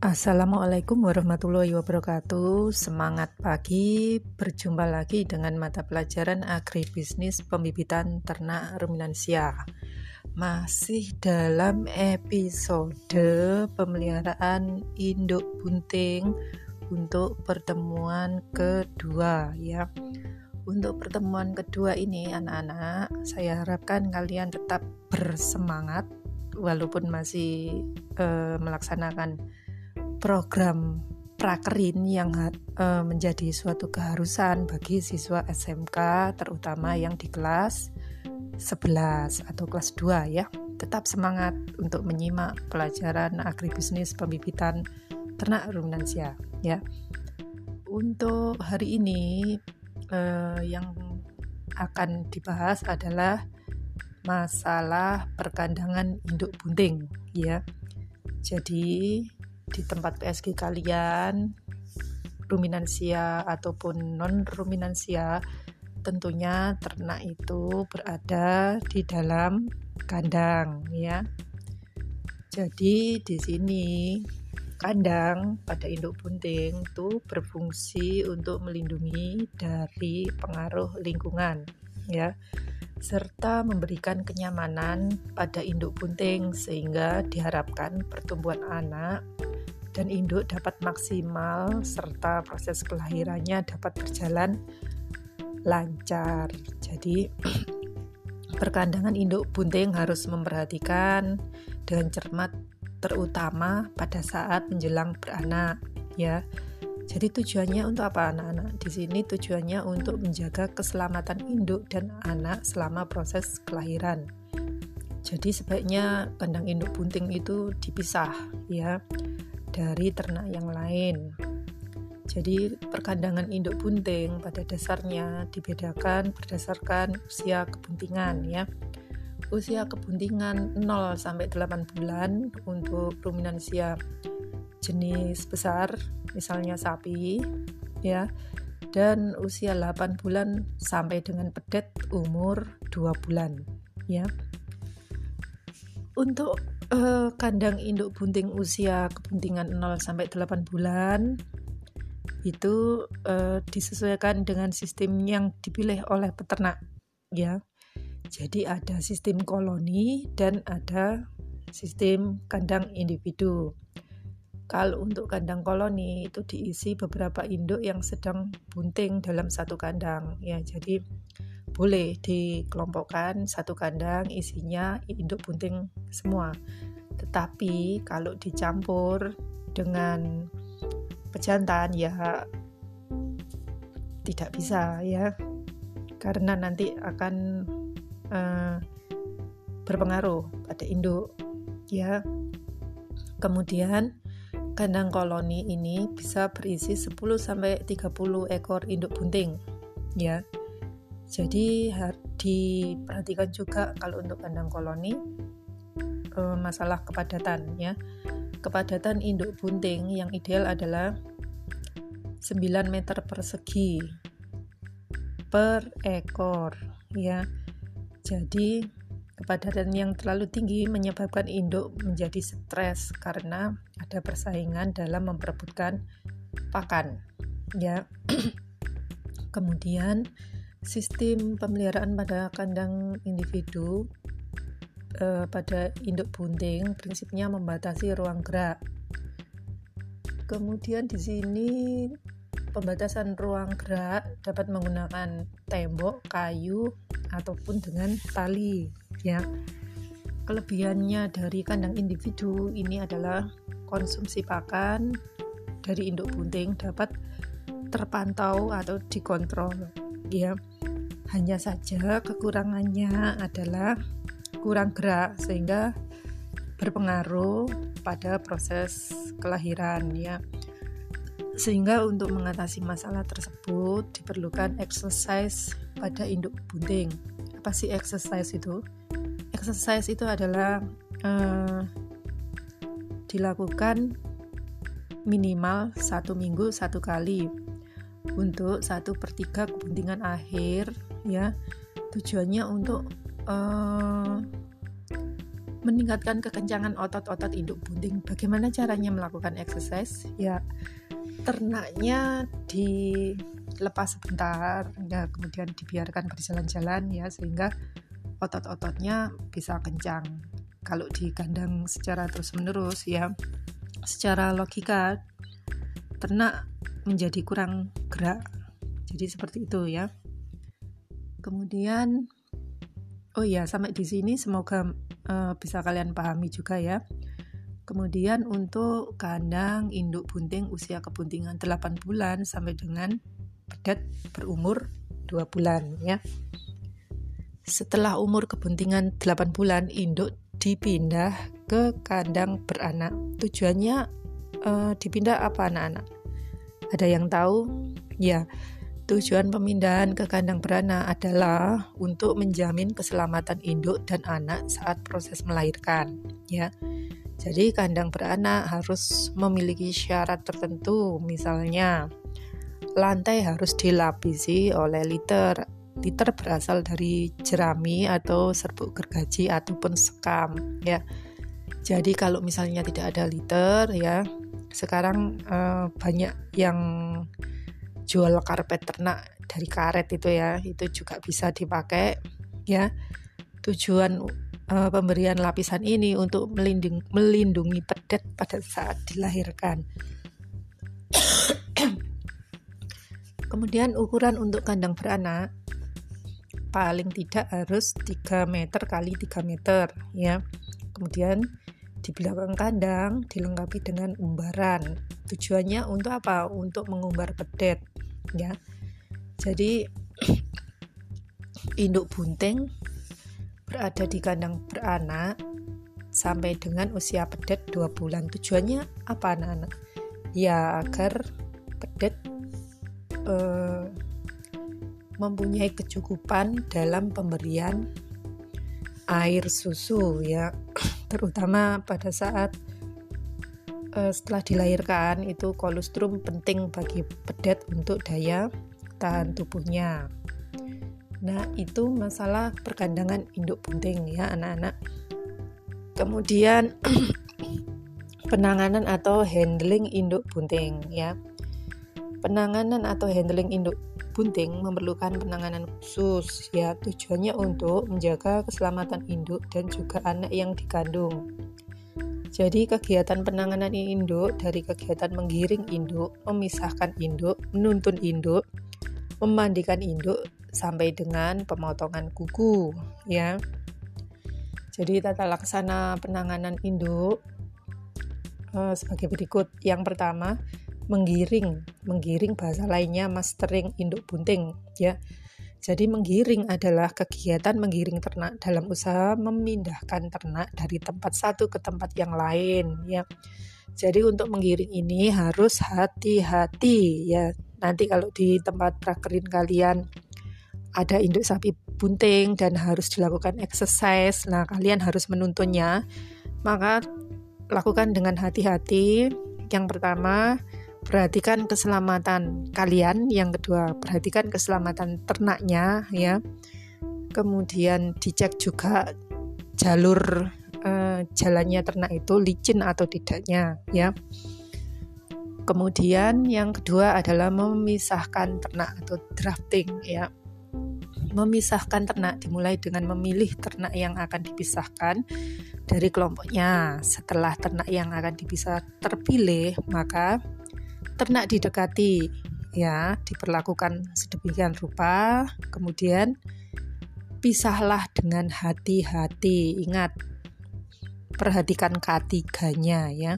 Assalamualaikum warahmatullahi wabarakatuh. Semangat pagi, berjumpa lagi dengan mata pelajaran agribisnis pembibitan ternak ruminansia. Masih dalam episode pemeliharaan induk bunting untuk pertemuan kedua ya. Untuk pertemuan kedua ini anak-anak, saya harapkan kalian tetap bersemangat walaupun masih uh, melaksanakan program prakerin yang uh, menjadi suatu keharusan bagi siswa SMK terutama yang di kelas 11 atau kelas 2 ya. Tetap semangat untuk menyimak pelajaran agribisnis pembibitan ternak ruminansia ya. Untuk hari ini uh, yang akan dibahas adalah masalah perkandangan induk bunting ya. Jadi di tempat PSG kalian ruminansia ataupun non ruminansia tentunya ternak itu berada di dalam kandang ya. Jadi di sini kandang pada induk bunting itu berfungsi untuk melindungi dari pengaruh lingkungan ya serta memberikan kenyamanan pada induk bunting sehingga diharapkan pertumbuhan anak dan induk dapat maksimal serta proses kelahirannya dapat berjalan lancar. Jadi perkandangan induk bunting harus memperhatikan dengan cermat terutama pada saat menjelang beranak ya. Jadi tujuannya untuk apa anak-anak? Di sini tujuannya untuk menjaga keselamatan induk dan anak selama proses kelahiran. Jadi sebaiknya kandang induk bunting itu dipisah ya dari ternak yang lain. Jadi perkandangan induk bunting pada dasarnya dibedakan berdasarkan usia kebuntingan ya. Usia kebuntingan 0 sampai 8 bulan untuk ruminansia jenis besar, misalnya sapi ya. Dan usia 8 bulan sampai dengan pedet umur 2 bulan ya. Untuk uh, kandang induk bunting usia kebuntingan 0 sampai 8 bulan itu uh, disesuaikan dengan sistem yang dipilih oleh peternak ya. Jadi ada sistem koloni dan ada sistem kandang individu. Kalau untuk kandang koloni itu diisi beberapa induk yang sedang bunting dalam satu kandang ya. Jadi boleh dikelompokkan satu kandang isinya induk bunting semua. Tetapi kalau dicampur dengan pejantan ya tidak bisa ya karena nanti akan uh, berpengaruh pada induk ya. Kemudian kandang koloni ini bisa berisi 10 sampai 30 ekor induk bunting ya. Jadi diperhatikan juga kalau untuk kandang koloni eh, masalah kepadatan ya. Kepadatan induk bunting yang ideal adalah 9 meter persegi per ekor ya. Jadi kepadatan yang terlalu tinggi menyebabkan induk menjadi stres karena ada persaingan dalam memperebutkan pakan ya. Kemudian Sistem pemeliharaan pada kandang individu eh, pada induk bunting prinsipnya membatasi ruang gerak. Kemudian di sini pembatasan ruang gerak dapat menggunakan tembok, kayu ataupun dengan tali ya. Kelebihannya dari kandang individu ini adalah konsumsi pakan dari induk bunting dapat terpantau atau dikontrol. Ya hanya saja kekurangannya adalah kurang gerak sehingga berpengaruh pada proses kelahiran ya. Sehingga untuk mengatasi masalah tersebut diperlukan exercise pada induk bunting. Apa sih exercise itu? Exercise itu adalah uh, dilakukan minimal satu minggu satu kali untuk satu per tiga kepentingan akhir ya tujuannya untuk uh, meningkatkan kekencangan otot-otot induk bunting. Bagaimana caranya melakukan exercise? Ya, ternaknya dilepas sebentar, ya kemudian dibiarkan berjalan-jalan ya sehingga otot-ototnya bisa kencang. Kalau di kandang secara terus-menerus ya, secara logika ternak menjadi kurang gerak. Jadi seperti itu ya. Kemudian oh ya sampai di sini semoga uh, bisa kalian pahami juga ya. Kemudian untuk kandang induk bunting usia kebuntingan 8 bulan sampai dengan pedet berumur 2 bulan ya. Setelah umur kebuntingan 8 bulan induk dipindah ke kandang beranak. Tujuannya uh, dipindah apa anak-anak? Ada yang tahu? Ya, Tujuan pemindahan ke kandang beranak adalah untuk menjamin keselamatan induk dan anak saat proses melahirkan, ya. Jadi kandang beranak harus memiliki syarat tertentu, misalnya lantai harus dilapisi oleh liter. Liter berasal dari jerami atau serbuk gergaji ataupun sekam, ya. Jadi kalau misalnya tidak ada liter, ya, sekarang eh, banyak yang jual karpet ternak dari karet itu ya. Itu juga bisa dipakai ya. Tujuan uh, pemberian lapisan ini untuk melindungi, melindungi pedet pada saat dilahirkan. Kemudian ukuran untuk kandang beranak paling tidak harus 3 meter kali 3 meter ya. Kemudian di belakang kandang dilengkapi dengan umbaran. Tujuannya untuk apa? Untuk mengumbar pedet ya. Jadi induk bunting berada di kandang beranak sampai dengan usia pedet 2 bulan. Tujuannya apa anak-anak? Ya agar pedet eh, mempunyai kecukupan dalam pemberian air susu ya terutama pada saat uh, setelah dilahirkan itu kolostrum penting bagi pedet untuk daya tahan tubuhnya. Nah, itu masalah perkandangan induk bunting ya anak-anak. Kemudian penanganan atau handling induk bunting ya. Penanganan atau handling induk bunting memerlukan penanganan khusus ya tujuannya untuk menjaga keselamatan induk dan juga anak yang dikandung. Jadi kegiatan penanganan induk dari kegiatan menggiring induk, memisahkan induk, menuntun induk, memandikan induk sampai dengan pemotongan kuku ya. Jadi tata laksana penanganan induk uh, sebagai berikut. Yang pertama, menggiring. Menggiring bahasa lainnya mastering induk bunting ya. Jadi menggiring adalah kegiatan menggiring ternak dalam usaha memindahkan ternak dari tempat satu ke tempat yang lain ya. Jadi untuk menggiring ini harus hati-hati ya. Nanti kalau di tempat prakerin kalian ada induk sapi bunting dan harus dilakukan exercise, nah kalian harus menuntunnya. Maka lakukan dengan hati-hati. Yang pertama, perhatikan keselamatan kalian. Yang kedua perhatikan keselamatan ternaknya ya. Kemudian dicek juga jalur uh, jalannya ternak itu licin atau tidaknya ya. Kemudian yang kedua adalah memisahkan ternak atau drafting ya. Memisahkan ternak dimulai dengan memilih ternak yang akan dipisahkan dari kelompoknya. Setelah ternak yang akan dipisah terpilih, maka ternak didekati ya diperlakukan sedemikian rupa. Kemudian pisahlah dengan hati-hati. Ingat perhatikan ketiganya ya.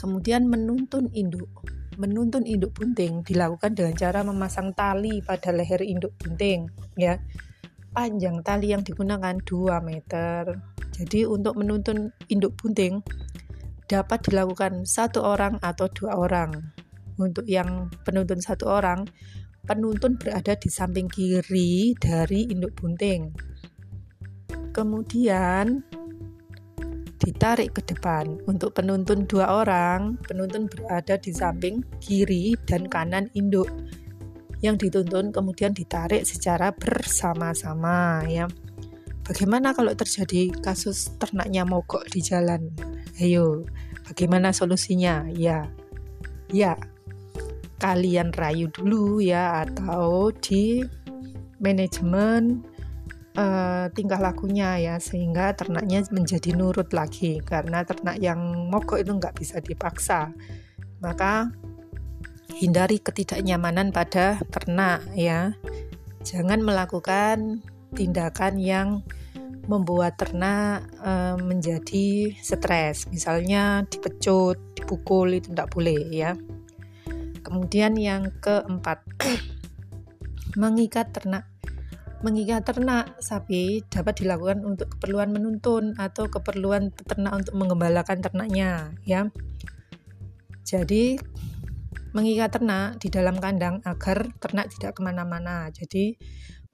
Kemudian menuntun induk. Menuntun induk bunting dilakukan dengan cara memasang tali pada leher induk bunting ya. Panjang tali yang digunakan 2 meter. Jadi untuk menuntun induk bunting dapat dilakukan satu orang atau dua orang untuk yang penuntun satu orang, penuntun berada di samping kiri dari induk bunting. Kemudian ditarik ke depan. Untuk penuntun dua orang, penuntun berada di samping kiri dan kanan induk. Yang dituntun kemudian ditarik secara bersama-sama ya. bagaimana kalau terjadi kasus ternaknya mogok di jalan? Ayo, bagaimana solusinya? Ya, ya, kalian rayu dulu ya, atau di manajemen uh, tingkah lakunya ya, sehingga ternaknya menjadi nurut lagi. Karena ternak yang mogok itu nggak bisa dipaksa, maka hindari ketidaknyamanan pada ternak ya. Jangan melakukan tindakan yang membuat ternak e, menjadi stres. Misalnya dipecut, dipukul itu tidak boleh ya. Kemudian yang keempat, mengikat ternak. Mengikat ternak sapi dapat dilakukan untuk keperluan menuntun atau keperluan peternak untuk mengembalakan ternaknya ya. Jadi mengikat ternak di dalam kandang agar ternak tidak ke mana-mana. Jadi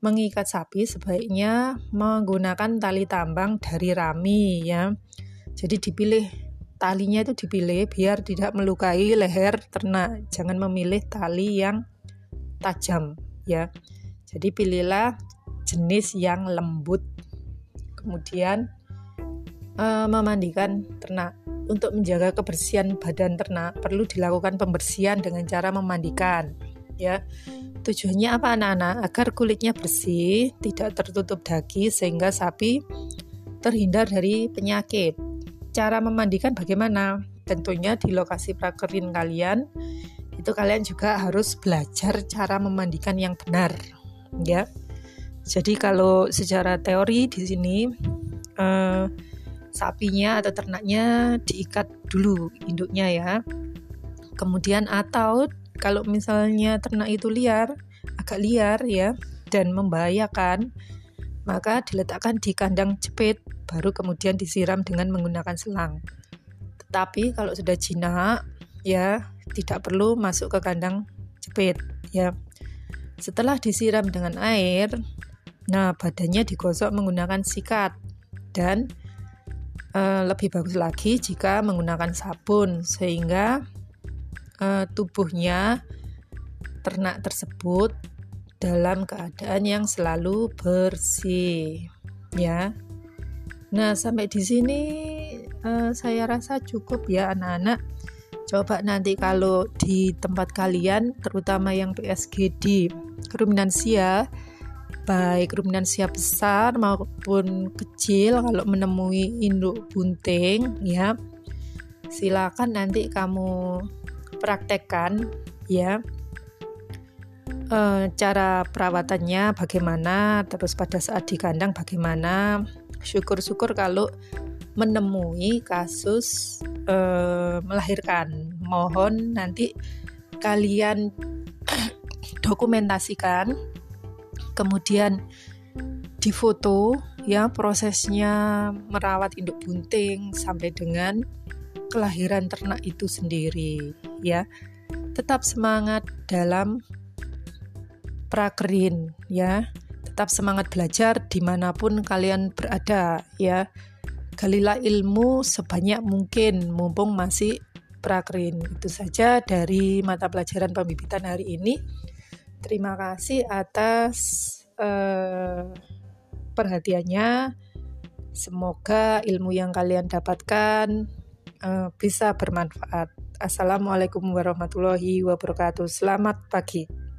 mengikat sapi sebaiknya menggunakan tali tambang dari rami ya. Jadi dipilih talinya itu dipilih biar tidak melukai leher ternak. Jangan memilih tali yang tajam ya. Jadi pilihlah jenis yang lembut. Kemudian uh, memandikan ternak. Untuk menjaga kebersihan badan ternak perlu dilakukan pembersihan dengan cara memandikan ya. Tujuannya apa anak-anak? Agar kulitnya bersih, tidak tertutup daging sehingga sapi terhindar dari penyakit. Cara memandikan bagaimana? Tentunya di lokasi prakerin kalian itu kalian juga harus belajar cara memandikan yang benar, ya. Jadi kalau secara teori di sini eh, sapinya atau ternaknya diikat dulu induknya ya. Kemudian atau kalau misalnya ternak itu liar, agak liar ya, dan membahayakan, maka diletakkan di kandang jepit, baru kemudian disiram dengan menggunakan selang. Tetapi kalau sudah jinak, ya tidak perlu masuk ke kandang jepit, ya. Setelah disiram dengan air, nah badannya digosok menggunakan sikat dan e, lebih bagus lagi jika menggunakan sabun sehingga uh, tubuhnya ternak tersebut dalam keadaan yang selalu bersih ya. Nah, sampai di sini uh, saya rasa cukup ya anak-anak. Coba nanti kalau di tempat kalian terutama yang PSGD ruminansia baik ruminansia besar maupun kecil kalau menemui induk bunting ya silakan nanti kamu praktekkan ya e, cara perawatannya bagaimana terus pada saat di kandang bagaimana syukur-syukur kalau menemui kasus e, melahirkan. Mohon nanti kalian dokumentasikan kemudian difoto ya prosesnya merawat induk bunting sampai dengan kelahiran ternak itu sendiri ya. Tetap semangat dalam prakerin ya tetap semangat belajar di mana pun kalian berada ya galilah ilmu sebanyak mungkin mumpung masih prakerin itu saja dari mata pelajaran pembibitan hari ini terima kasih atas uh, perhatiannya semoga ilmu yang kalian dapatkan uh, bisa bermanfaat. Assalamualaikum warahmatullahi wabarakatuh. Selamat pagi.